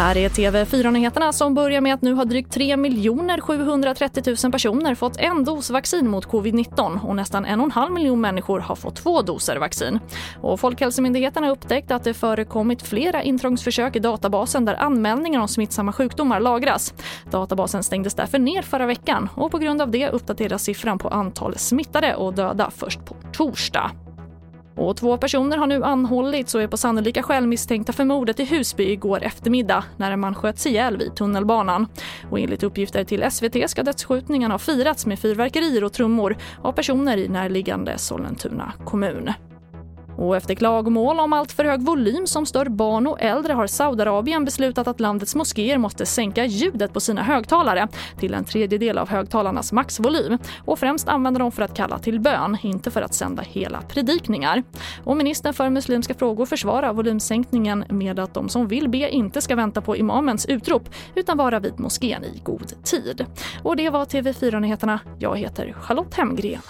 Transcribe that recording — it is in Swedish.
Här är TV4-nyheterna som börjar med att nu har drygt 3 730 000 personer fått en dos vaccin mot covid-19 och nästan en och en halv miljon människor har fått två doser vaccin. Och Folkhälsomyndigheten har upptäckt att det förekommit flera intrångsförsök i databasen där anmälningar om smittsamma sjukdomar lagras. Databasen stängdes därför ner förra veckan och på grund av det uppdateras siffran på antal smittade och döda först på torsdag. Och två personer har nu anhållits och är på sannolika skäl misstänkta för mordet i Husby igår eftermiddag när en man sköts ihjäl vid tunnelbanan. Och enligt uppgifter till SVT ska dödsskjutningen ha firats med fyrverkerier och trummor av personer i närliggande Sollentuna kommun. Och efter klagomål om allt för hög volym som stör barn och äldre har Saudiarabien beslutat att landets moskéer måste sänka ljudet på sina högtalare till en tredjedel av högtalarnas maxvolym och främst använder de för att kalla till bön, inte för att sända hela predikningar. Och ministern för muslimska frågor försvarar volymsänkningen med att de som vill be inte ska vänta på imamens utrop utan vara vid moskén i god tid. Och det var TV4-nyheterna. Jag heter Charlotte Hemgren.